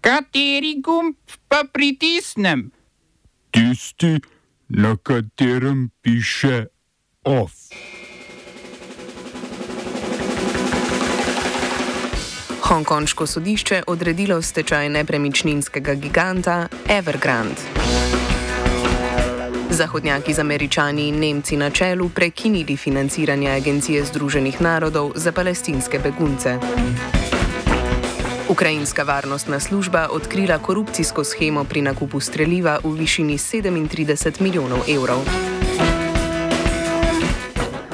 Kateri gumb pa pritisnem? Tisti, na katerem piše OF. Hongkonško sodišče odredilo stečaj nepremičninskega giganta Evergrande. Zahodnjaki z američani in Nemci na čelu prekinili financiranje Agencije Združenih narodov za palestinske begunce. Ukrajinska varnostna služba odkrila korupcijsko schemo pri nakupu streljiva v višini 37 milijonov evrov.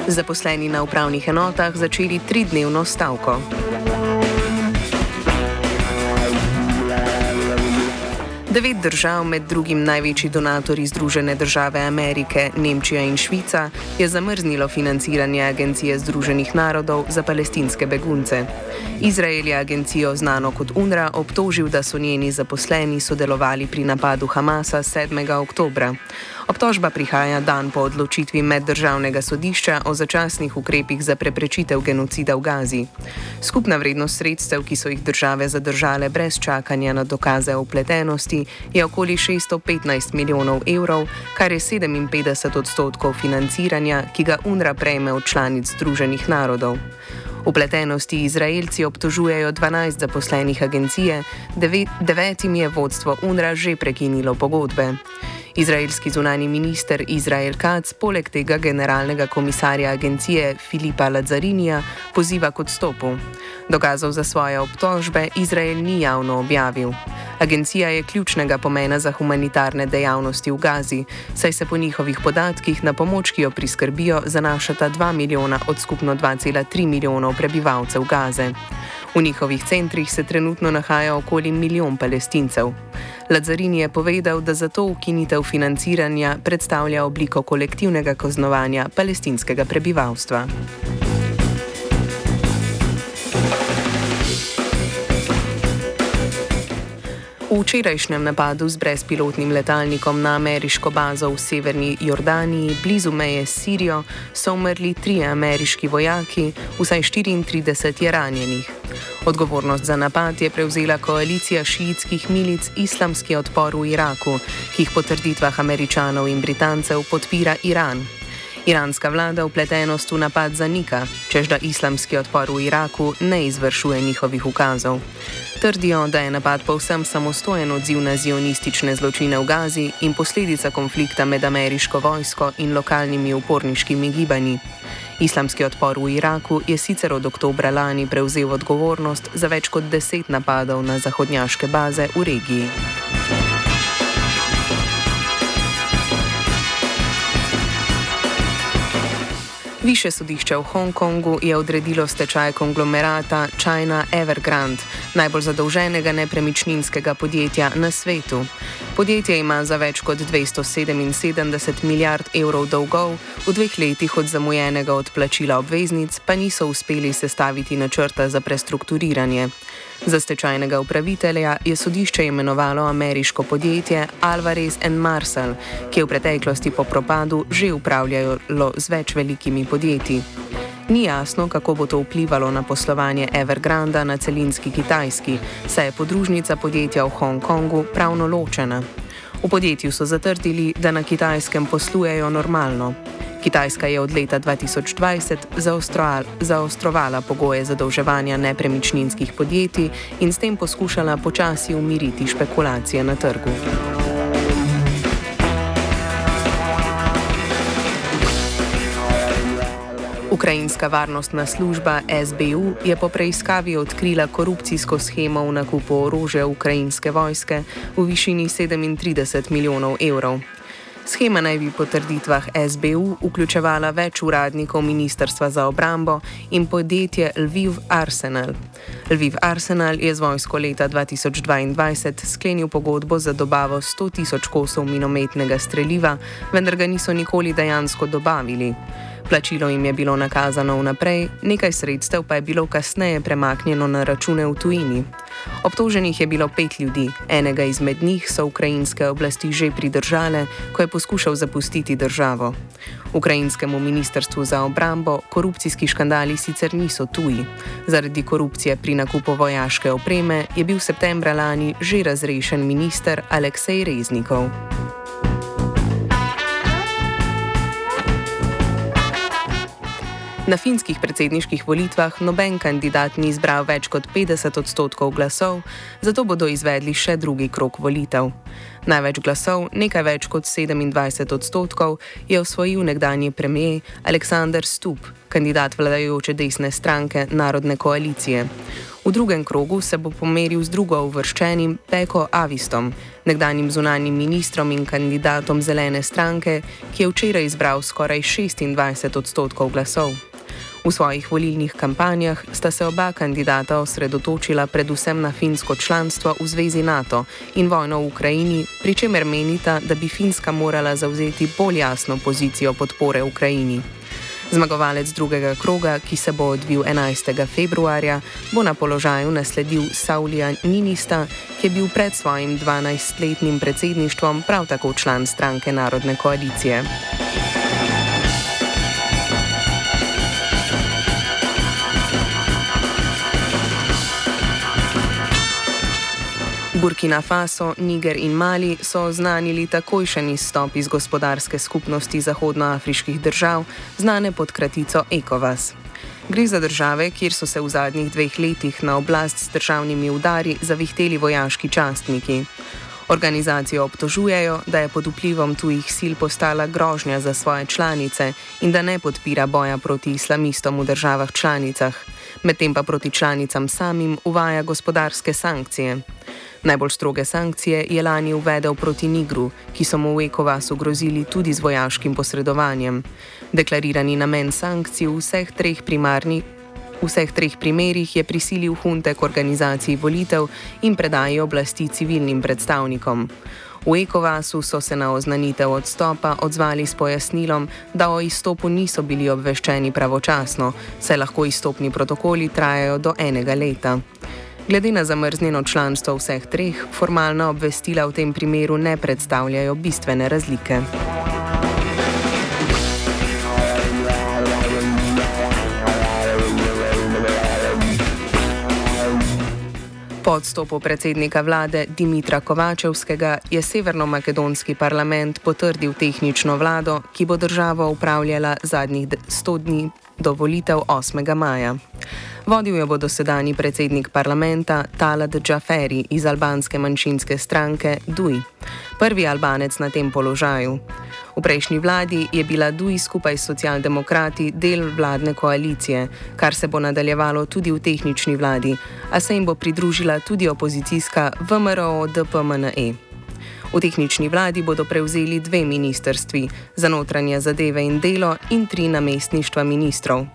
Zaposleni na upravnih enotah začeli tridnevno stavko. Devet držav, med drugim največji donatori Združene države Amerike, Nemčija in Švica, je zamrznilo financiranje Agencije Združenih narodov za palestinske begunce. Izrael je agencijo znano kot UNRWA obtožil, da so njeni zaposleni sodelovali pri napadu Hamasa 7. oktobra. Obtožba prihaja dan po odločitvi meddržavnega sodišča o začasnih ukrepih za preprečitev genocida v Gazi. Skupna vrednost sredstev, ki so jih države zadržale brez čakanja na dokaze o upletenosti, je okoli 615 milijonov evrov, kar je 57 odstotkov financiranja, ki ga UNRWA prejme od članic Združenih narodov. Upletenosti Izraelci obtožujejo 12 zaposlenih agencije, devetim je vodstvo UNRWA že prekinilo pogodbe. Izraelski zunani minister Izrael Kac poleg tega generalnega komisarja agencije Filipa Lazzarinija poziva k odstopu. Dokazov za svoje obtožbe Izrael ni javno objavil. Agencija je ključnega pomena za humanitarne dejavnosti v Gazi, saj se po njihovih podatkih na pomoč, ki jo priskrbijo, zanašata 2 milijona od skupno 2,3 milijonov prebivalcev Gaze. V njihovih centrih se trenutno nahaja okoli milijon palestincev. Lazarini je povedal, da zato ukinitev financiranja predstavlja obliko kolektivnega kaznovanja palestinskega prebivalstva. V včerajšnjem napadu z brezpilotnim letalnikom na ameriško bazo v severni Jordaniji, blizu meje s Sirijo, so umrli trije ameriški vojaki, vsaj 34 je ranjenih. Odgovornost za napad je prevzela koalicija šiitskih milic Islamski odpor v Iraku, ki jih po trditvah američanov in britancev podpira Iran. Iranska vlada vpletenost v napad zanika, čež da islamski odpor v Iraku ne izvršuje njihovih ukazov. Trdijo, da je napad povsem samostojen odziv na zionistične zločine v Gazi in posledica konflikta med ameriško vojsko in lokalnimi uporniškimi gibanji. Islamski odpor v Iraku je sicer od oktobra lani prevzel odgovornost za več kot deset napadov na zahodnjaške baze v regiji. Više sodišče v Hongkongu je odredilo stečaj konglomerata China Evergrande, najbolj zadolženega nepremičninskega podjetja na svetu. Podjetje ima za več kot 277 milijard evrov dolgov, v dveh letih od zamujenega odplačila obveznic pa niso uspeli sestaviti načrta za prestrukturiranje. Za stečajnega upravitelja je sodišče imenovalo ameriško podjetje Alvarez Marcel, ki v preteklosti po propadu že upravljalo z več velikimi podjetji. Ni jasno, kako bo to vplivalo na poslovanje Evergranda na celinski Kitajski, saj je podružnica podjetja v Hongkongu pravno ločena. V podjetju so zatrdili, da na Kitajskem poslujejo normalno. Kitajska je od leta 2020 zaostrovala pogoje zadolževanja nepremičninskih podjetij in s tem poskušala počasi umiriti špekulacije na trgu. Ukrajinska varnostna služba SBU je po preiskavi odkrila korupcijsko schemo v nakupu orožja ukrajinske vojske v višini 37 milijonov evrov. Schema naj bi po trditvah SBU vključevala več uradnikov Ministrstva za obrambo in podjetje Lviv Arsenal. Lviv Arsenal je z vojsko leta 2022 sklenil pogodbo za dobavo 100 tisoč kosov minometnega streljiva, vendar ga niso nikoli dejansko dobavili. Plačilo jim je bilo nakazano vnaprej, nekaj sredstev pa je bilo kasneje premaknjeno na račune v tujini. Obtoženih je bilo pet ljudi, enega izmed njih so ukrajinske oblasti že pridržale, ko je poskušal zapustiti državo. Ukrajinskemu ministrstvu za obrambo korupcijski škandali sicer niso tuji. Zaradi korupcije pri nakupu vojaške opreme je bil septembra lani že razrešen minister Aleksej Reznikov. Na finskih predsedniških volitvah noben kandidat ni izbral več kot 50 odstotkov glasov, zato bodo izvedli še drugi krok volitev. Največ glasov, nekaj več kot 27 odstotkov, je osvojil nekdanji premijer Aleksandr Stup, kandidat vladajoče desne stranke Narodne koalicije. V drugem krogu se bo pomeril z drugo uvrščenim Peko Avistom, nekdanjim zunanjim ministrom in kandidatom zelene stranke, ki je včeraj izbral skoraj 26 odstotkov glasov. V svojih volilnih kampanjah sta se oba kandidata osredotočila predvsem na finsko članstvo v Zvezi NATO in vojno v Ukrajini, pri čemer menita, da bi Finska morala zauzeti bolj jasno pozicijo podpore Ukrajini. Zmagovalec drugega kroga, ki se bo odvil 11. februarja, bo na položaju nasledil Saulija Ninista, ki je bil pred svojim 12-letnim predsedništvom prav tako član stranke Narodne koalicije. Burkina Faso, Niger in Mali so oznanili takojšen izstop iz gospodarske skupnosti zahodnoafriških držav, znane pod kratico ECOWAS. Gre za države, kjer so se v zadnjih dveh letih na oblast s državnimi udari zavihteli vojaški častniki. Organizacijo obtožujejo, da je pod vplivom tujih sil postala grožnja za svoje članice in da ne podpira boja proti islamistom v državah članicah, medtem pa proti članicam samim uvaja gospodarske sankcije. Najbolj stroge sankcije je lani uvedel proti Nigru, ki so mu v Ekovasu grozili tudi z vojaškim posredovanjem. Deklarirani namen sankcij v vseh treh primarnih. V vseh treh primerih je prisilil hunte k organizaciji volitev in predaji oblasti civilnim predstavnikom. V Ekovasu so se na oznanitev odstopa odzvali s pojasnilom, da o izstopu niso bili obveščeni pravočasno, saj lahko izstopni protokoli trajajo do enega leta. Glede na zamrznjeno članstvo vseh treh, formalna obvestila v tem primeru ne predstavljajo bistvene razlike. Po odstopu predsednika vlade Dimitra Kovačevskega je severno-makedonski parlament potrdil tehnično vlado, ki bo državo upravljala zadnjih 100 dni do volitev 8. maja. Vodil jo bo dosedani predsednik parlamenta Talad Džaferi iz albanske manjšinske stranke Duj, prvi albanec na tem položaju. V prejšnji vladi je bila Duj skupaj s socialdemokrati del vladne koalicije, kar se bo nadaljevalo tudi v tehnični vladi, a se jim bo pridružila tudi opozicijska VMRO DPMNE. V tehnični vladi bodo prevzeli dve ministrstvi, za notranje zadeve in delo in tri namestništva ministrov.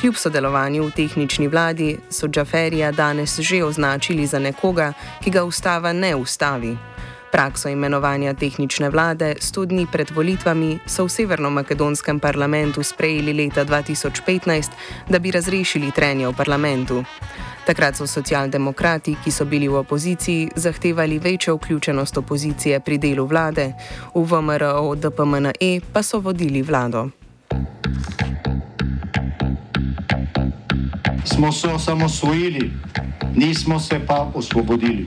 Kljub sodelovanju v tehnični vladi so Džaferija danes že označili za nekoga, ki ga ustava ne ustavi. Prakso imenovanja tehnične vlade sto dni pred volitvami so v severno-makedonskem parlamentu sprejeli leta 2015, da bi razrešili trenje v parlamentu. Takrat so socialdemokrati, ki so bili v opoziciji, zahtevali večjo vključenost opozicije pri delu vlade, v VMRO DPMNE pa so vodili vlado. smo se osamosvojili, nismo se pa osvobodili.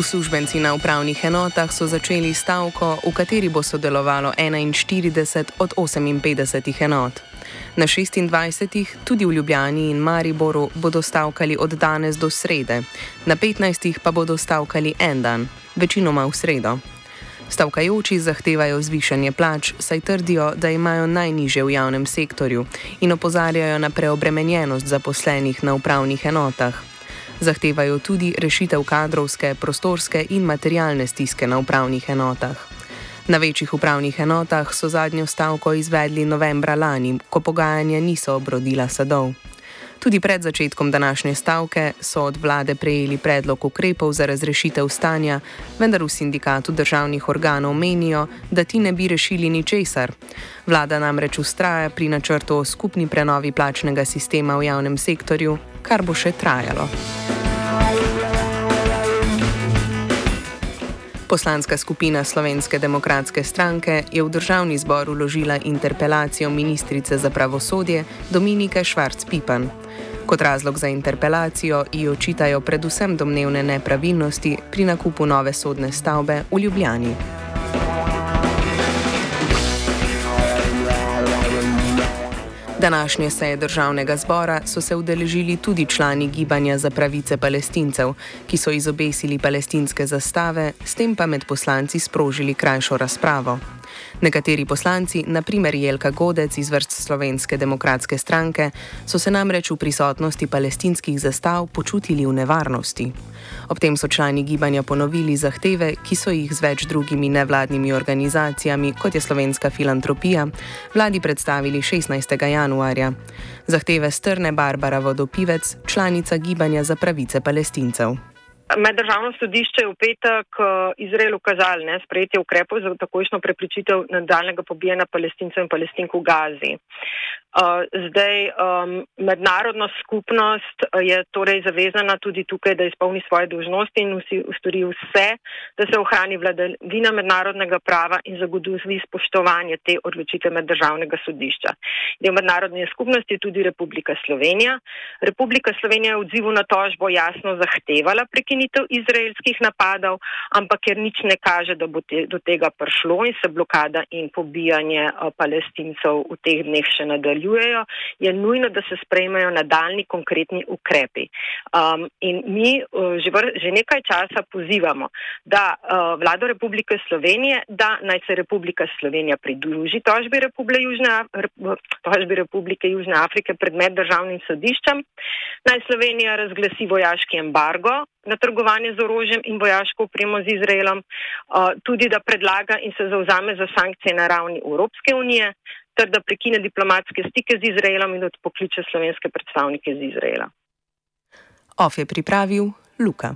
Uslužbenci na upravnih enotah so začeli stavko, v kateri bo sodelovalo 41 od 58 enot. Na 26, tudi v Ljubljani in Mariboru, bodo stavkali od danes do srede, na 15 pa bodo stavkali en dan, večinoma v sredo. Stavkajoči zahtevajo zvišanje plač, saj trdijo, da imajo najniže v javnem sektorju in opozarjajo na preobremenjenost zaposlenih na upravnih enotah. Zahtevajo tudi rešitev kadrovske, prostorske in materialne stiske na upravnih enotah. Na večjih upravnih enotah so zadnjo stavko izvedli novembra lani, ko pogajanja niso obrodila sadov. Tudi pred začetkom današnje stavke so od vlade prejeli predlog ukrepov za razrešitev stanja, vendar v sindikatu državnih organov menijo, da ti ne bi rešili ničesar. Vlada namreč ustraja pri načrtu o skupni prenovi plačnega sistema v javnem sektorju, kar bo še trajalo. Poslanska skupina Slovenske demokratske stranke je v državni zbor uložila interpelacijo ministrice za pravosodje Dominike Švarc-Pipan. Kot razlog za interpelacijo ji očitajo predvsem domnevne nepravilnosti pri nakupu nove sodne stavbe v Ljubljani. Današnje seje državnega zbora so se udeležili tudi člani Gibanja za pravice palestincev, ki so izobesili palestinske zastave, s tem pa med poslanci sprožili krajšo razpravo. Nekateri poslanci, naprimer Jelka Godec iz vrst Slovenske demokratske stranke, so se namreč v prisotnosti palestinskih zastav počutili v nevarnosti. Ob tem so člani gibanja ponovili zahteve, ki so jih z več drugimi nevladnimi organizacijami, kot je Slovenska filantropija, vladi predstavili 16. januarja. Zahteve strne Barbara Vodopivec, članica gibanja za pravice palestincev. Meddržavno sodišče je v petek eh, Izraelu kazalo ne sprejetje ukrepov za takojšno prepričitev nadaljnega pobijanja palestincev in palestink v Gazi. Uh, zdaj, um, mednarodna skupnost uh, je torej zavezana tudi tukaj, da izpolni svoje dožnosti in vsi ustori vse, da se ohrani vladavina mednarodnega prava in zagotovi spoštovanje te odločitve meddržavnega sodišča. Del mednarodne skupnosti je tudi Republika Slovenija. Republika Slovenija je v odzivu na tožbo jasno zahtevala prekinitev izraelskih napadov, ampak ker nič ne kaže, da bo te, do tega prišlo in se blokada in pobijanje uh, palestincev v teh dneh še nadaljuje nadaljujejo, je nujno, da se sprejmejo nadaljni konkretni ukrepi. Um, in mi uh, že, vr, že nekaj časa pozivamo, da uh, vlado Republike Slovenije, da naj se Republika Slovenija pridruži tožbi, Južne, tožbi Republike Južne Afrike pred meddržavnim sodiščem, naj Slovenija razglasi vojaški embargo na trgovanje z orožjem in vojaško upremo z Izraelom, uh, tudi da predlaga in se zauzame za sankcije na ravni Evropske unije, ter da prekine diplomatske stike z Izraelom in odpokliče slovenske predstavnike z Izraela. Of je pripravil Luka.